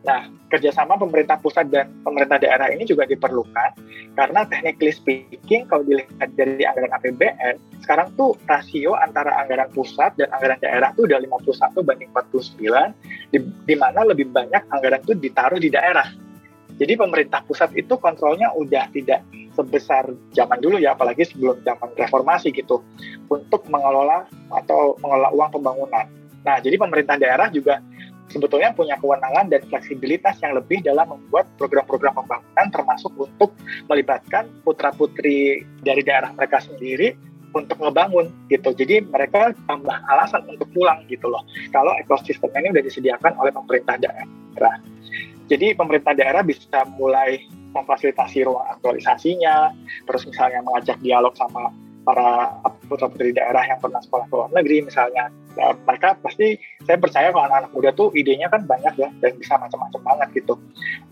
Nah, kerjasama pemerintah pusat dan pemerintah daerah ini juga diperlukan karena technically speaking kalau dilihat dari anggaran APBN, sekarang tuh rasio antara anggaran pusat dan anggaran daerah tuh udah 51 banding 49, di, di mana lebih banyak anggaran tuh ditaruh di daerah Jadi pemerintah pusat itu kontrolnya udah tidak sebesar zaman dulu ya, apalagi sebelum zaman reformasi gitu, untuk mengelola atau mengelola uang pembangunan. Nah, jadi pemerintah daerah juga sebetulnya punya kewenangan dan fleksibilitas yang lebih dalam membuat program-program pembangunan termasuk untuk melibatkan putra-putri dari daerah mereka sendiri untuk ngebangun gitu. Jadi mereka tambah alasan untuk pulang gitu loh. Kalau ekosistemnya ini udah disediakan oleh pemerintah daerah. Jadi pemerintah daerah bisa mulai memfasilitasi ruang aktualisasinya, terus misalnya mengajak dialog sama para putra putri daerah yang pernah sekolah ke luar negeri misalnya ya, mereka pasti saya percaya kalau anak-anak muda tuh idenya kan banyak ya dan bisa macam-macam banget gitu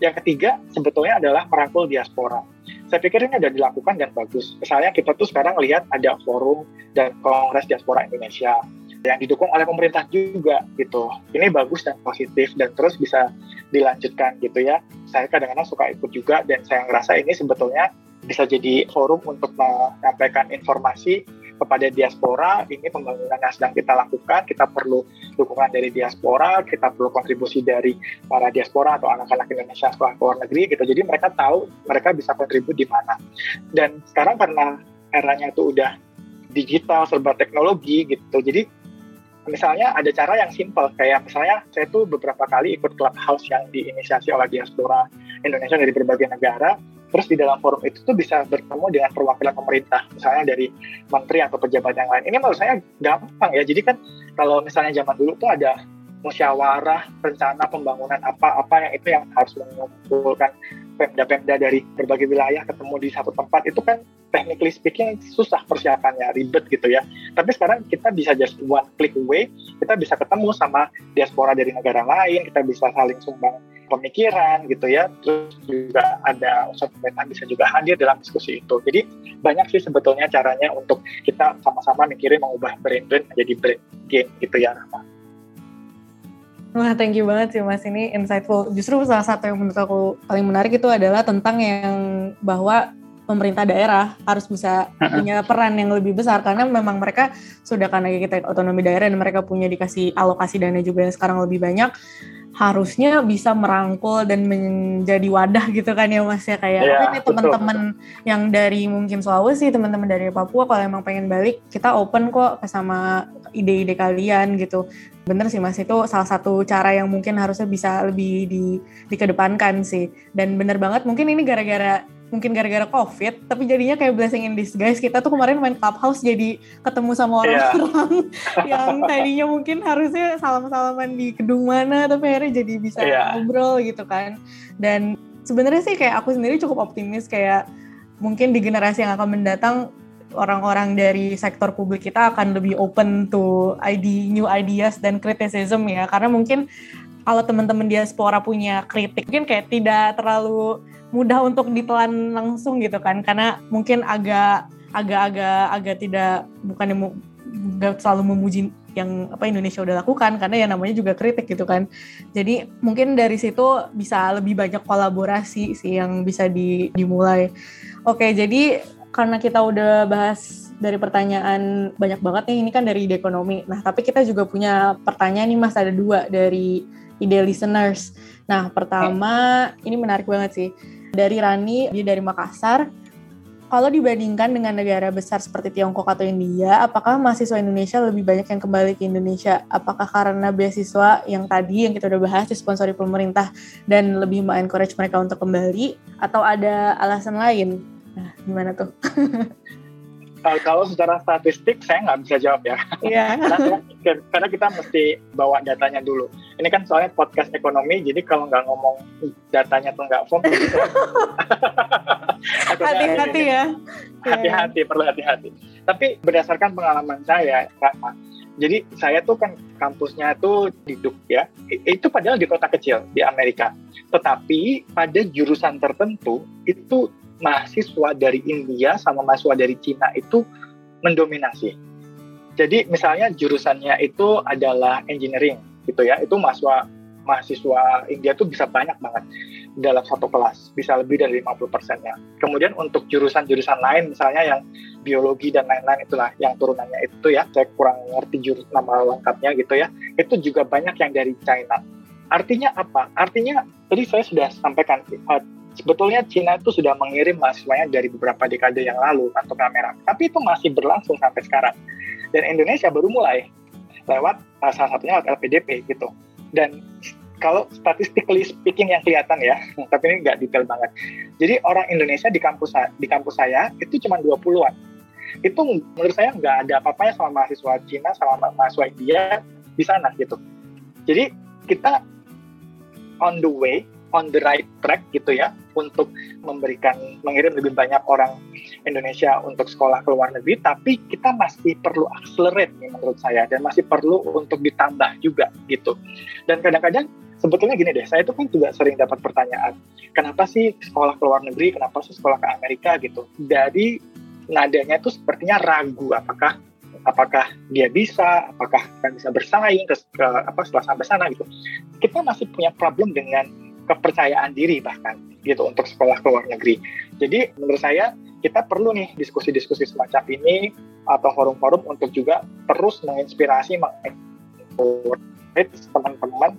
yang ketiga sebetulnya adalah merangkul diaspora saya pikir ini sudah dilakukan dan bagus misalnya kita tuh sekarang lihat ada forum dan kongres diaspora Indonesia yang didukung oleh pemerintah juga gitu. Ini bagus dan positif dan terus bisa dilanjutkan gitu ya. Saya kadang-kadang suka ikut juga dan saya ngerasa ini sebetulnya bisa jadi forum untuk menyampaikan informasi kepada diaspora ini pembangunan yang sedang kita lakukan. Kita perlu dukungan dari diaspora kita perlu kontribusi dari para diaspora atau anak-anak Indonesia sekolah luar negeri gitu. Jadi mereka tahu mereka bisa kontribusi di mana. Dan sekarang karena eranya itu udah digital serba teknologi gitu. Jadi misalnya ada cara yang simpel kayak misalnya saya tuh beberapa kali ikut clubhouse yang diinisiasi oleh diaspora Indonesia dari berbagai negara terus di dalam forum itu tuh bisa bertemu dengan perwakilan pemerintah misalnya dari menteri atau pejabat yang lain. Ini menurut saya gampang ya jadi kan kalau misalnya zaman dulu tuh ada musyawarah rencana pembangunan apa-apa yang itu yang harus mengumpulkan pemda-pemda dari berbagai wilayah ketemu di satu tempat itu kan technically speaking susah persiapannya ribet gitu ya tapi sekarang kita bisa just one click away kita bisa ketemu sama diaspora dari negara lain kita bisa saling sumbang pemikiran gitu ya terus juga ada usaha pemerintah bisa juga hadir dalam diskusi itu jadi banyak sih sebetulnya caranya untuk kita sama-sama mikirin mengubah brand brand menjadi brand game gitu ya Rahma. Wah, thank you banget sih Mas. Ini insightful. Justru salah satu yang menurut aku paling menarik itu adalah tentang yang bahwa pemerintah daerah harus bisa punya peran yang lebih besar. Karena memang mereka sudah karena kita otonomi daerah dan mereka punya dikasih alokasi dana juga yang sekarang lebih banyak harusnya bisa merangkul dan menjadi wadah gitu kan ya mas ya. Kayak ya, ini teman-teman yang dari mungkin Sulawesi teman-teman dari Papua kalau emang pengen balik kita open kok sama ide-ide kalian gitu bener sih mas itu salah satu cara yang mungkin harusnya bisa lebih di dikedepankan sih dan bener banget mungkin ini gara-gara mungkin gara-gara covid tapi jadinya kayak blessing in disguise kita tuh kemarin main clubhouse jadi ketemu sama iya. orang-orang yeah. *laughs* yang tadinya mungkin harusnya salam-salaman di gedung mana tapi akhirnya jadi bisa yeah. ngobrol gitu kan dan sebenarnya sih kayak aku sendiri cukup optimis kayak mungkin di generasi yang akan mendatang orang-orang dari sektor publik kita akan lebih open to ID new ideas dan criticism ya karena mungkin kalau teman-teman diaspora punya kritik mungkin kayak tidak terlalu mudah untuk ditelan langsung gitu kan karena mungkin agak agak-agak agak tidak bukan yang gak selalu memuji yang apa Indonesia udah lakukan karena ya namanya juga kritik gitu kan. Jadi mungkin dari situ bisa lebih banyak kolaborasi sih yang bisa di, dimulai. Oke, jadi karena kita udah bahas dari pertanyaan banyak banget nih ini kan dari ide ekonomi. Nah, tapi kita juga punya pertanyaan nih Mas ada dua dari ide listeners. Nah, pertama ini menarik banget sih dari Rani, dia dari Makassar. Kalau dibandingkan dengan negara besar seperti Tiongkok atau India, apakah mahasiswa Indonesia lebih banyak yang kembali ke Indonesia? Apakah karena beasiswa yang tadi yang kita udah bahas disponsori pemerintah dan lebih encourage mereka untuk kembali, atau ada alasan lain? Nah, gimana tuh? *laughs* uh, kalau secara statistik saya nggak bisa jawab ya. Iya. *laughs* karena, karena kita mesti bawa datanya dulu. Ini kan soalnya podcast ekonomi, jadi kalau nggak ngomong datanya tuh nggak form. *laughs* hati-hati ya. Hati-hati, perlu hati-hati. Tapi berdasarkan pengalaman saya, Kak, jadi saya tuh kan kampusnya tuh di Duke ya. Itu padahal di kota kecil di Amerika. Tetapi pada jurusan tertentu itu mahasiswa dari India sama mahasiswa dari Cina itu mendominasi. Jadi misalnya jurusannya itu adalah engineering gitu ya, itu mahasiswa mahasiswa India tuh bisa banyak banget dalam satu kelas, bisa lebih dari 50 persennya. Kemudian untuk jurusan-jurusan lain, misalnya yang biologi dan lain-lain itulah, yang turunannya itu ya, saya kurang ngerti jurus nama lengkapnya gitu ya, itu juga banyak yang dari China. Artinya apa? Artinya tadi saya sudah sampaikan uh, sebetulnya Cina itu sudah mengirim mahasiswanya dari beberapa dekade yang lalu untuk kamera, tapi itu masih berlangsung sampai sekarang. Dan Indonesia baru mulai lewat uh, salah satunya lewat LPDP gitu. Dan kalau statistically speaking yang kelihatan ya, *laughs* tapi ini nggak detail banget. Jadi orang Indonesia di kampus di kampus saya itu cuma 20-an. Itu menurut saya nggak ada apa-apanya sama mahasiswa Cina sama mahasiswa India di sana gitu. Jadi kita on the way, on the right track gitu ya untuk memberikan mengirim lebih banyak orang Indonesia untuk sekolah ke luar negeri, tapi kita masih perlu accelerate nih menurut saya dan masih perlu untuk ditambah juga gitu. Dan kadang-kadang sebetulnya gini deh, saya itu kan juga sering dapat pertanyaan, kenapa sih sekolah ke luar negeri, kenapa sih sekolah ke Amerika gitu. Dari nadanya itu sepertinya ragu apakah apakah dia bisa, apakah akan bisa bersaing ke, ke apa setelah sampai sana gitu. Kita masih punya problem dengan kepercayaan diri bahkan gitu untuk sekolah ke luar negeri. Jadi menurut saya kita perlu nih diskusi-diskusi semacam ini atau forum-forum untuk juga terus menginspirasi teman-teman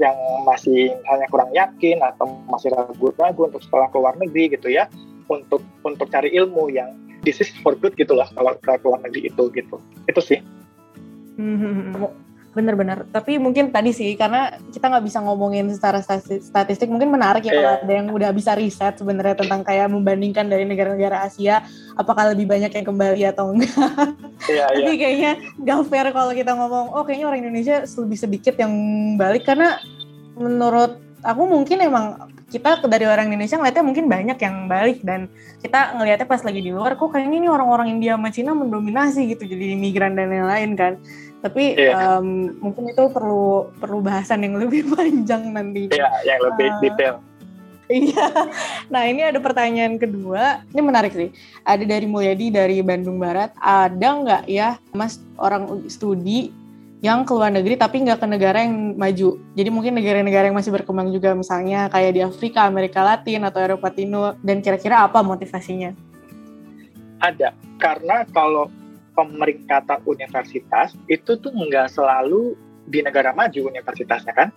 yang masih misalnya kurang yakin atau masih ragu-ragu untuk sekolah ke luar negeri gitu ya untuk untuk cari ilmu yang this is for good gitu lah kalau ke luar negeri itu gitu. Itu sih. Hmm, bener-bener tapi mungkin tadi sih karena kita nggak bisa ngomongin secara statistik mungkin menarik ya yeah. kalau ada yang udah bisa riset sebenarnya tentang kayak membandingkan dari negara-negara Asia apakah lebih banyak yang kembali atau enggak yeah, iya. *laughs* tapi yeah. kayaknya gak fair kalau kita ngomong oh kayaknya orang Indonesia lebih sedikit yang balik karena menurut aku mungkin emang kita dari orang Indonesia ngeliatnya mungkin banyak yang balik dan kita ngelihatnya pas lagi di luar kok kayaknya ini orang-orang India sama Cina mendominasi gitu jadi imigran dan lain-lain kan tapi yeah. um, mungkin itu perlu perlu bahasan yang lebih *laughs* panjang nanti. Iya, yeah, yang lebih uh, detail. Iya. *laughs* Nah, ini ada pertanyaan kedua. Ini menarik sih. Ada dari Mulyadi dari Bandung Barat. Ada nggak ya, Mas, orang studi yang ke luar negeri tapi nggak ke negara yang maju. Jadi mungkin negara-negara yang masih berkembang juga misalnya kayak di Afrika, Amerika Latin atau Eropa Timur dan kira-kira apa motivasinya? Ada. Karena kalau pemeringkatan universitas itu tuh nggak selalu di negara maju universitasnya kan.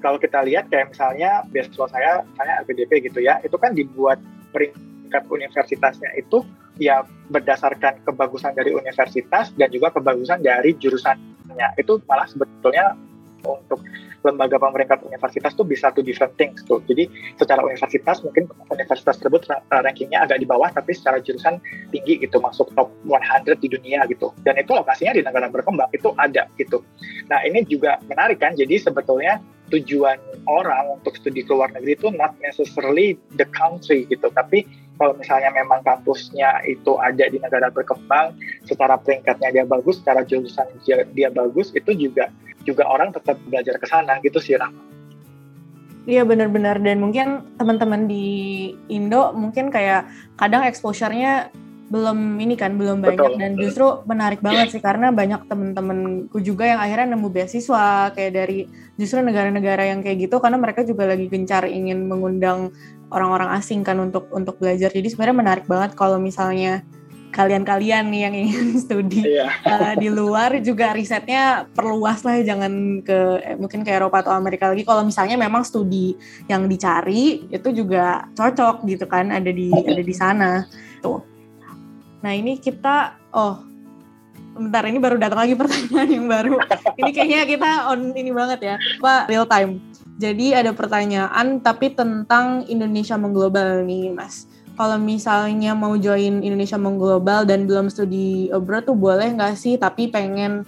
Kalau kita lihat kayak misalnya beasiswa saya, saya LPDP gitu ya, itu kan dibuat peringkat universitasnya itu ya berdasarkan kebagusan dari universitas dan juga kebagusan dari jurusannya. Itu malah sebetulnya untuk lembaga pemerintah universitas tuh bisa two different things tuh. Jadi secara universitas mungkin universitas tersebut rankingnya agak di bawah tapi secara jurusan tinggi gitu masuk top 100 di dunia gitu. Dan itu lokasinya di negara berkembang itu ada gitu. Nah ini juga menarik kan. Jadi sebetulnya tujuan orang untuk studi ke luar negeri itu not necessarily the country gitu, tapi kalau misalnya memang kampusnya itu ada di negara berkembang, secara peringkatnya dia bagus, secara jurusan dia, dia bagus, itu juga juga orang tetap belajar ke sana gitu sih Rahma. Iya benar-benar dan mungkin teman-teman di Indo mungkin kayak kadang exposure-nya belum ini kan belum banyak Betul. dan justru menarik banget sih karena banyak temen-temenku juga yang akhirnya nemu beasiswa kayak dari justru negara-negara yang kayak gitu karena mereka juga lagi gencar ingin mengundang orang-orang asing kan untuk untuk belajar jadi sebenarnya menarik banget kalau misalnya kalian-kalian nih yang ingin *laughs* studi iya. uh, di luar juga risetnya perluas lah jangan ke eh, mungkin ke Eropa atau Amerika lagi kalau misalnya memang studi yang dicari itu juga cocok gitu kan ada di ada di sana tuh Nah ini kita, oh bentar ini baru datang lagi *laughs* pertanyaan yang baru. Ini kayaknya kita on ini banget ya, Pak real time. Jadi ada pertanyaan tapi tentang Indonesia mengglobal nih Mas. Kalau misalnya mau join Indonesia mengglobal dan belum studi abroad tuh boleh nggak sih? Tapi pengen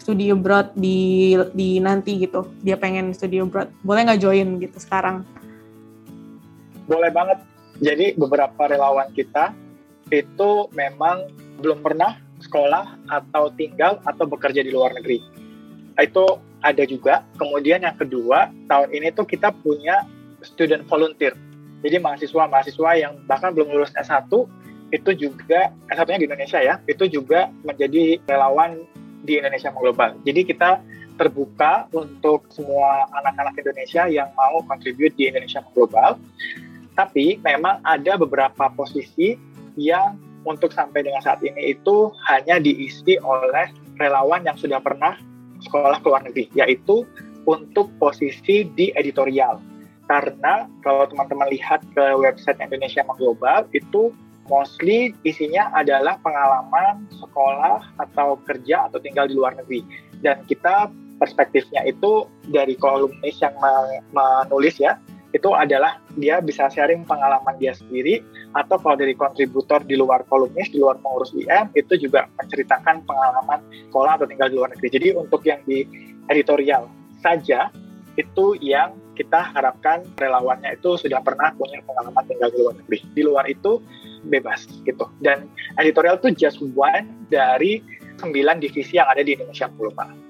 studi abroad di di nanti gitu. Dia pengen studi abroad. Boleh nggak join gitu sekarang? Boleh banget. Jadi beberapa relawan kita itu memang belum pernah sekolah atau tinggal atau bekerja di luar negeri. Itu ada juga. Kemudian yang kedua, tahun ini tuh kita punya student volunteer. Jadi mahasiswa-mahasiswa yang bahkan belum lulus S1 itu juga S1-nya di Indonesia ya, itu juga menjadi relawan di Indonesia Global. Jadi kita terbuka untuk semua anak-anak Indonesia yang mau contribute di Indonesia Global. Tapi memang ada beberapa posisi yang untuk sampai dengan saat ini itu hanya diisi oleh relawan yang sudah pernah sekolah ke luar negeri, yaitu untuk posisi di editorial. karena kalau teman-teman lihat ke website Indonesia Mengglobal itu mostly isinya adalah pengalaman sekolah atau kerja atau tinggal di luar negeri dan kita perspektifnya itu dari kolumnis yang menulis ya itu adalah dia bisa sharing pengalaman dia sendiri atau kalau dari kontributor di luar kolumnis di luar pengurus IM itu juga menceritakan pengalaman sekolah atau tinggal di luar negeri jadi untuk yang di editorial saja itu yang kita harapkan relawannya itu sudah pernah punya pengalaman tinggal di luar negeri. Di luar itu bebas gitu. Dan editorial itu just one dari sembilan divisi yang ada di Indonesia Pulma.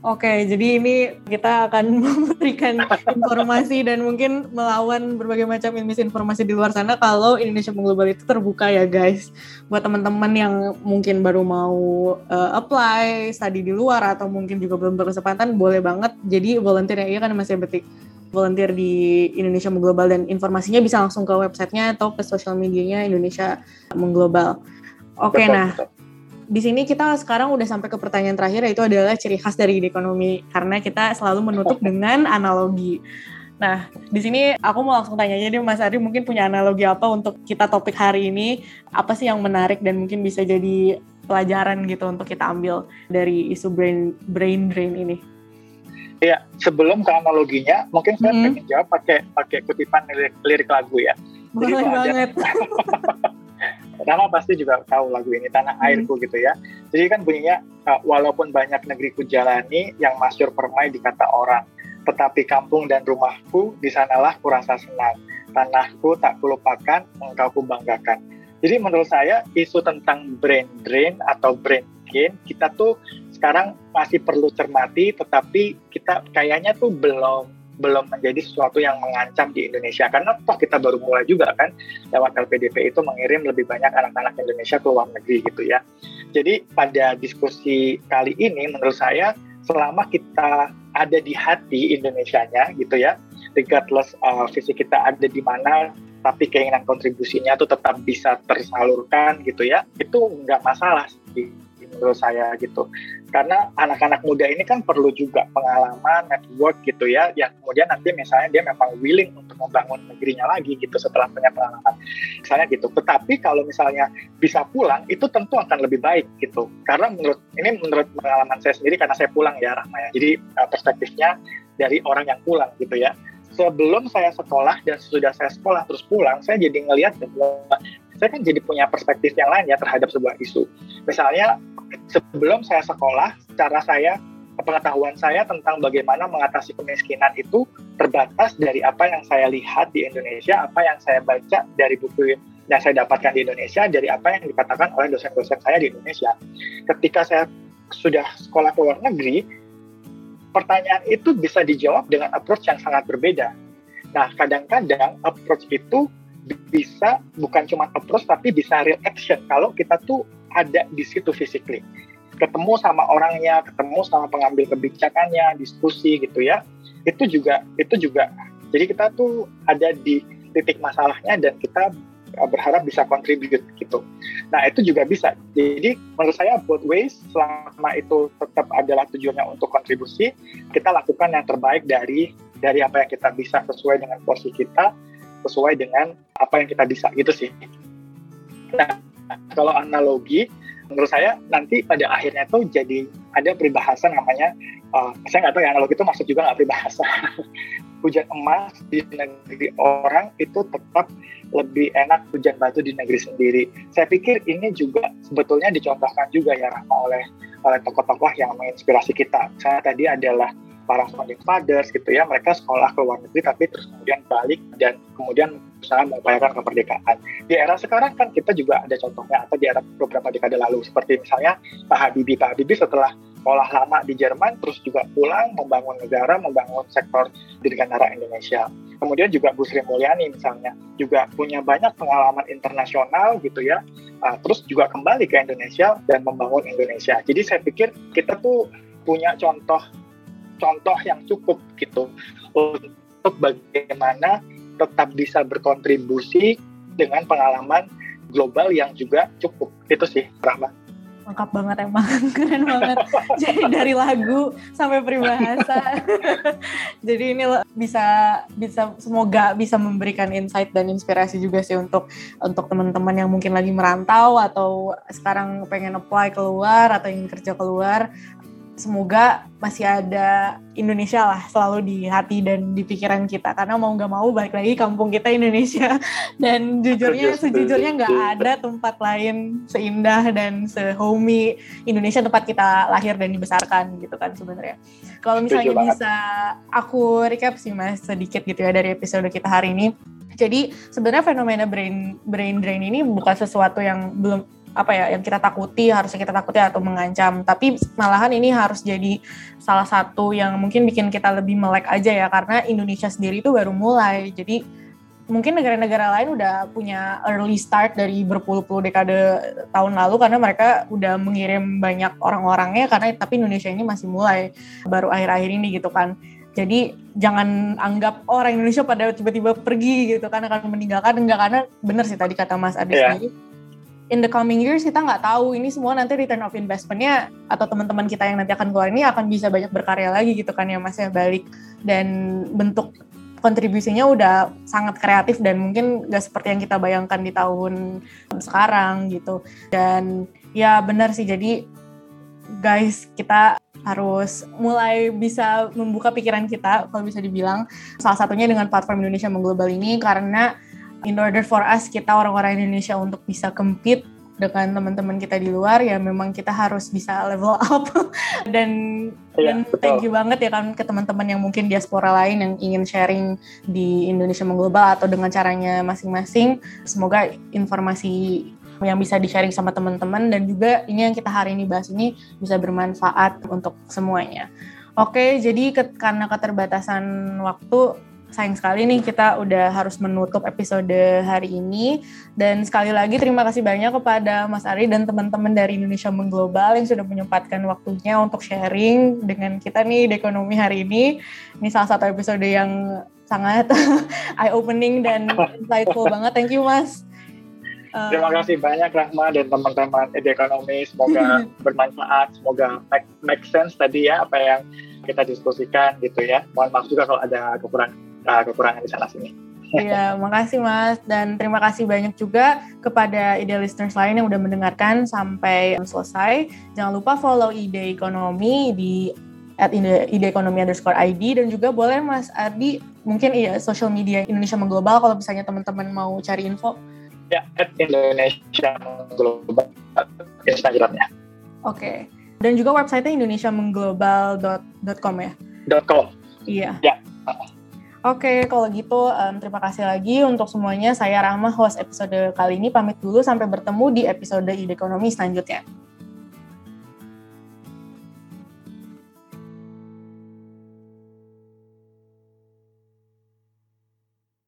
Oke, jadi ini kita akan *laughs* memberikan informasi dan mungkin melawan berbagai macam misinformasi di luar sana kalau Indonesia Mengglobal itu terbuka ya guys. Buat teman-teman yang mungkin baru mau uh, apply, study di luar atau mungkin juga belum berkesempatan, boleh banget. Jadi volunteer ya, iya kan masih betik volunteer di Indonesia Mengglobal dan informasinya bisa langsung ke websitenya atau ke sosial medianya Indonesia Mengglobal. Oke, okay, nah di sini kita sekarang udah sampai ke pertanyaan terakhir yaitu adalah ciri khas dari ekonomi karena kita selalu menutup *laughs* dengan analogi. Nah, di sini aku mau langsung tanya aja deh Mas Ari mungkin punya analogi apa untuk kita topik hari ini? Apa sih yang menarik dan mungkin bisa jadi pelajaran gitu untuk kita ambil dari isu brain brain drain ini? Iya, sebelum ke analoginya, mungkin saya hmm. pengen jawab pakai pakai kutipan lirik, lirik lagu ya. Boleh Jadi banget. *laughs* Rama pasti juga tahu lagu ini Tanah hmm. Airku gitu ya. Jadi kan bunyinya uh, walaupun banyak negeri ku jalani yang masyur permai di kata orang, tetapi kampung dan rumahku di sanalah kurasa senang. Tanahku tak kulupakan, engkau ku banggakan. Jadi menurut saya isu tentang brain drain atau brain gain kita tuh sekarang masih perlu cermati, tetapi kita kayaknya tuh belum belum menjadi sesuatu yang mengancam di Indonesia karena toh kita baru mulai juga kan lewat LPDP itu mengirim lebih banyak anak-anak Indonesia ke luar negeri gitu ya. Jadi pada diskusi kali ini menurut saya selama kita ada di hati Indonesianya gitu ya, regardless uh, visi kita ada di mana tapi keinginan kontribusinya itu tetap bisa tersalurkan gitu ya, itu nggak masalah sih menurut saya gitu. Karena anak-anak muda ini kan perlu juga pengalaman network gitu ya yang kemudian nanti misalnya dia memang willing untuk membangun negerinya lagi gitu setelah punya pengalaman. Misalnya gitu. Tetapi kalau misalnya bisa pulang itu tentu akan lebih baik gitu. Karena menurut ini menurut pengalaman saya sendiri karena saya pulang ya Rahma ya jadi uh, perspektifnya dari orang yang pulang gitu ya sebelum saya sekolah dan sudah saya sekolah terus pulang saya jadi ngelihat bahwa saya kan jadi punya perspektif yang lain ya terhadap sebuah isu. Misalnya sebelum saya sekolah, cara saya pengetahuan saya tentang bagaimana mengatasi kemiskinan itu terbatas dari apa yang saya lihat di Indonesia, apa yang saya baca dari buku yang saya dapatkan di Indonesia, dari apa yang dikatakan oleh dosen-dosen saya di Indonesia. Ketika saya sudah sekolah ke luar negeri, pertanyaan itu bisa dijawab dengan approach yang sangat berbeda. Nah, kadang-kadang approach itu bisa bukan cuma approach tapi bisa real action. Kalau kita tuh ada di situ physically. Ketemu sama orangnya ketemu sama pengambil kebijakannya diskusi gitu ya. Itu juga itu juga. Jadi kita tuh ada di titik masalahnya dan kita berharap bisa contribute gitu. Nah itu juga bisa. Jadi menurut saya both ways selama itu tetap adalah tujuannya untuk kontribusi, kita lakukan yang terbaik dari dari apa yang kita bisa sesuai dengan porsi kita sesuai dengan apa yang kita bisa gitu sih. Nah, kalau analogi, menurut saya nanti pada akhirnya tuh jadi ada peribahasa namanya, uh, saya nggak tahu ya analogi itu maksud juga nggak peribahasa. *laughs* hujan emas di negeri orang itu tetap lebih enak hujan batu di negeri sendiri. Saya pikir ini juga sebetulnya dicontohkan juga ya oleh oleh tokoh-tokoh yang menginspirasi kita. Saya tadi adalah para founding fathers gitu ya mereka sekolah ke luar negeri tapi terus kemudian balik dan kemudian berusaha mengupayakan kemerdekaan. Di era sekarang kan kita juga ada contohnya atau di era beberapa dekade lalu seperti misalnya Pak Habibie. Pak Habibie setelah sekolah lama di Jerman terus juga pulang membangun negara membangun sektor di negara Indonesia. Kemudian juga Bu Sri Mulyani misalnya juga punya banyak pengalaman internasional gitu ya uh, terus juga kembali ke Indonesia dan membangun Indonesia. Jadi saya pikir kita tuh punya contoh contoh yang cukup gitu untuk bagaimana tetap bisa berkontribusi dengan pengalaman global yang juga cukup. Itu sih Rahma. lengkap banget emang. *laughs* Keren banget. Jadi dari lagu sampai peribahasa. *laughs* Jadi ini bisa bisa semoga bisa memberikan insight dan inspirasi juga sih untuk untuk teman-teman yang mungkin lagi merantau atau sekarang pengen apply keluar atau ingin kerja keluar semoga masih ada Indonesia lah selalu di hati dan di pikiran kita. Karena mau nggak mau balik lagi kampung kita Indonesia. *laughs* Dan jujurnya sejujurnya nggak ada tempat lain seindah dan sehomey Indonesia tempat kita lahir dan dibesarkan gitu kan sebenarnya. Kalau misalnya bisa aku recap sih mas sedikit gitu ya dari episode kita hari ini. Jadi sebenarnya fenomena brain brain drain ini bukan sesuatu yang belum apa ya yang kita takuti harusnya kita takuti atau mengancam. Tapi malahan ini harus jadi salah satu yang mungkin bikin kita lebih melek aja ya karena Indonesia sendiri itu baru mulai. Jadi mungkin negara-negara lain udah punya early start dari berpuluh-puluh dekade tahun lalu karena mereka udah mengirim banyak orang-orangnya karena tapi Indonesia ini masih mulai baru akhir-akhir ini gitu kan. Jadi jangan anggap oh, orang Indonesia pada tiba-tiba pergi gitu kan akan meninggalkan enggak karena bener sih tadi kata Mas Adi yeah. sendiri in the coming years kita nggak tahu ini semua nanti return of investmentnya atau teman-teman kita yang nanti akan keluar ini akan bisa banyak berkarya lagi gitu kan ya mas ya balik. Dan bentuk kontribusinya udah sangat kreatif dan mungkin gak seperti yang kita bayangkan di tahun sekarang gitu. Dan ya benar sih jadi guys kita harus mulai bisa membuka pikiran kita kalau bisa dibilang salah satunya dengan platform Indonesia Mengglobal ini karena in order for us kita orang-orang Indonesia untuk bisa compete dengan teman-teman kita di luar ya memang kita harus bisa level *laughs* up. Dan ya, dan thank you banget ya kan ke teman-teman yang mungkin diaspora lain yang ingin sharing di Indonesia Mengglobal atau dengan caranya masing-masing. Semoga informasi yang bisa di-sharing sama teman-teman dan juga ini yang kita hari ini bahas ini bisa bermanfaat untuk semuanya. Oke, jadi ke, karena keterbatasan waktu sayang sekali nih kita udah harus menutup episode hari ini dan sekali lagi terima kasih banyak kepada Mas Ari dan teman-teman dari Indonesia Mengglobal yang sudah menyempatkan waktunya untuk sharing dengan kita nih di ekonomi hari ini. Ini salah satu episode yang sangat *laughs* eye opening dan insightful *laughs* banget. Thank you Mas. Uh, Terima kasih banyak Rahma dan teman-teman Ede Ekonomi. Semoga *laughs* bermanfaat, semoga make, make sense tadi ya apa yang kita diskusikan gitu ya. Mohon maaf juga kalau ada kekurangan uh, kekurangan di sana sini. Iya, makasih Mas dan terima kasih banyak juga kepada ide listeners lain yang udah mendengarkan sampai selesai. Jangan lupa follow ide ekonomi di at ide, ide ekonomi underscore ID dan juga boleh Mas Ardi mungkin iya social media Indonesia Mengglobal kalau misalnya teman-teman mau cari info. Ya, at Indonesia Mengglobal Instagramnya. Oke. Okay. Dan juga websitenya indonesiamengglobal.com ya? .com. Iya. Ya. Oke, kalau gitu um, terima kasih lagi untuk semuanya. Saya Rahma, host episode kali ini. Pamit dulu sampai bertemu di episode Ide Ekonomi selanjutnya.